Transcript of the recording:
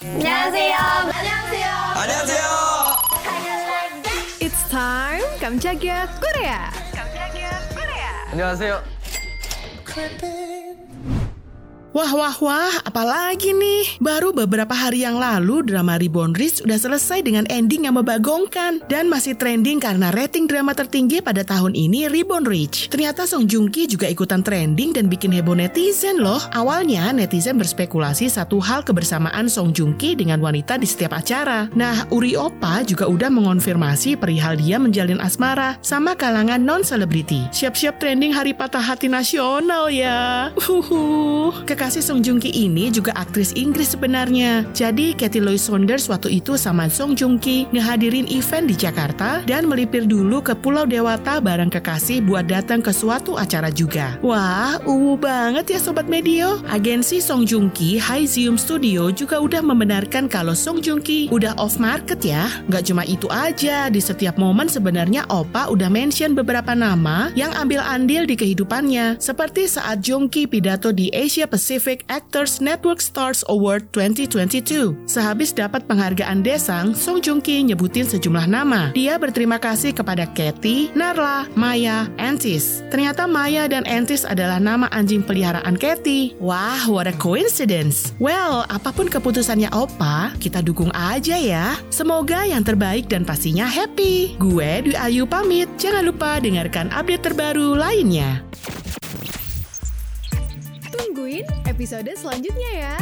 안녕하세요. 안녕하세요. 안녕하세요. It's time 깜짝이야 Korea. 안녕하세요. Wah, wah, wah, apalagi nih? Baru beberapa hari yang lalu drama Reborn Rich udah selesai dengan ending yang membagongkan dan masih trending karena rating drama tertinggi pada tahun ini Reborn Rich. Ternyata Song Joong Ki juga ikutan trending dan bikin heboh netizen loh. Awalnya netizen berspekulasi satu hal kebersamaan Song Joong Ki dengan wanita di setiap acara. Nah, Uri Opa juga udah mengonfirmasi perihal dia menjalin asmara sama kalangan non-selebriti. Siap-siap trending hari patah hati nasional ya. Uhuhu. Kekasih Song Joong Ki ini juga aktris Inggris sebenarnya. Jadi Katie Lois Saunders waktu itu sama Song Joong Ki ngehadirin event di Jakarta dan melipir dulu ke Pulau Dewata bareng kekasih buat datang ke suatu acara juga. Wah, uwu banget ya Sobat Medio. Agensi Song Joong Ki, Zoom Studio juga udah membenarkan kalau Song Joong Ki udah off market ya. Nggak cuma itu aja, di setiap momen sebenarnya Opa udah mention beberapa nama yang ambil andil di kehidupannya. Seperti saat Joong Ki pidato di Asia Pacific Actors Network Stars Award 2022. Sehabis dapat penghargaan Desang, Song Joong Ki nyebutin sejumlah nama. Dia berterima kasih kepada Katy, Narla, Maya, Antis. Ternyata Maya dan Antis adalah nama anjing peliharaan Katy. Wah, what a coincidence. Well, apa pun keputusannya Opa, kita dukung aja ya. Semoga yang terbaik dan pastinya happy. Gue Dwi Ayu pamit. Jangan lupa dengarkan update terbaru lainnya. Tungguin episode selanjutnya ya.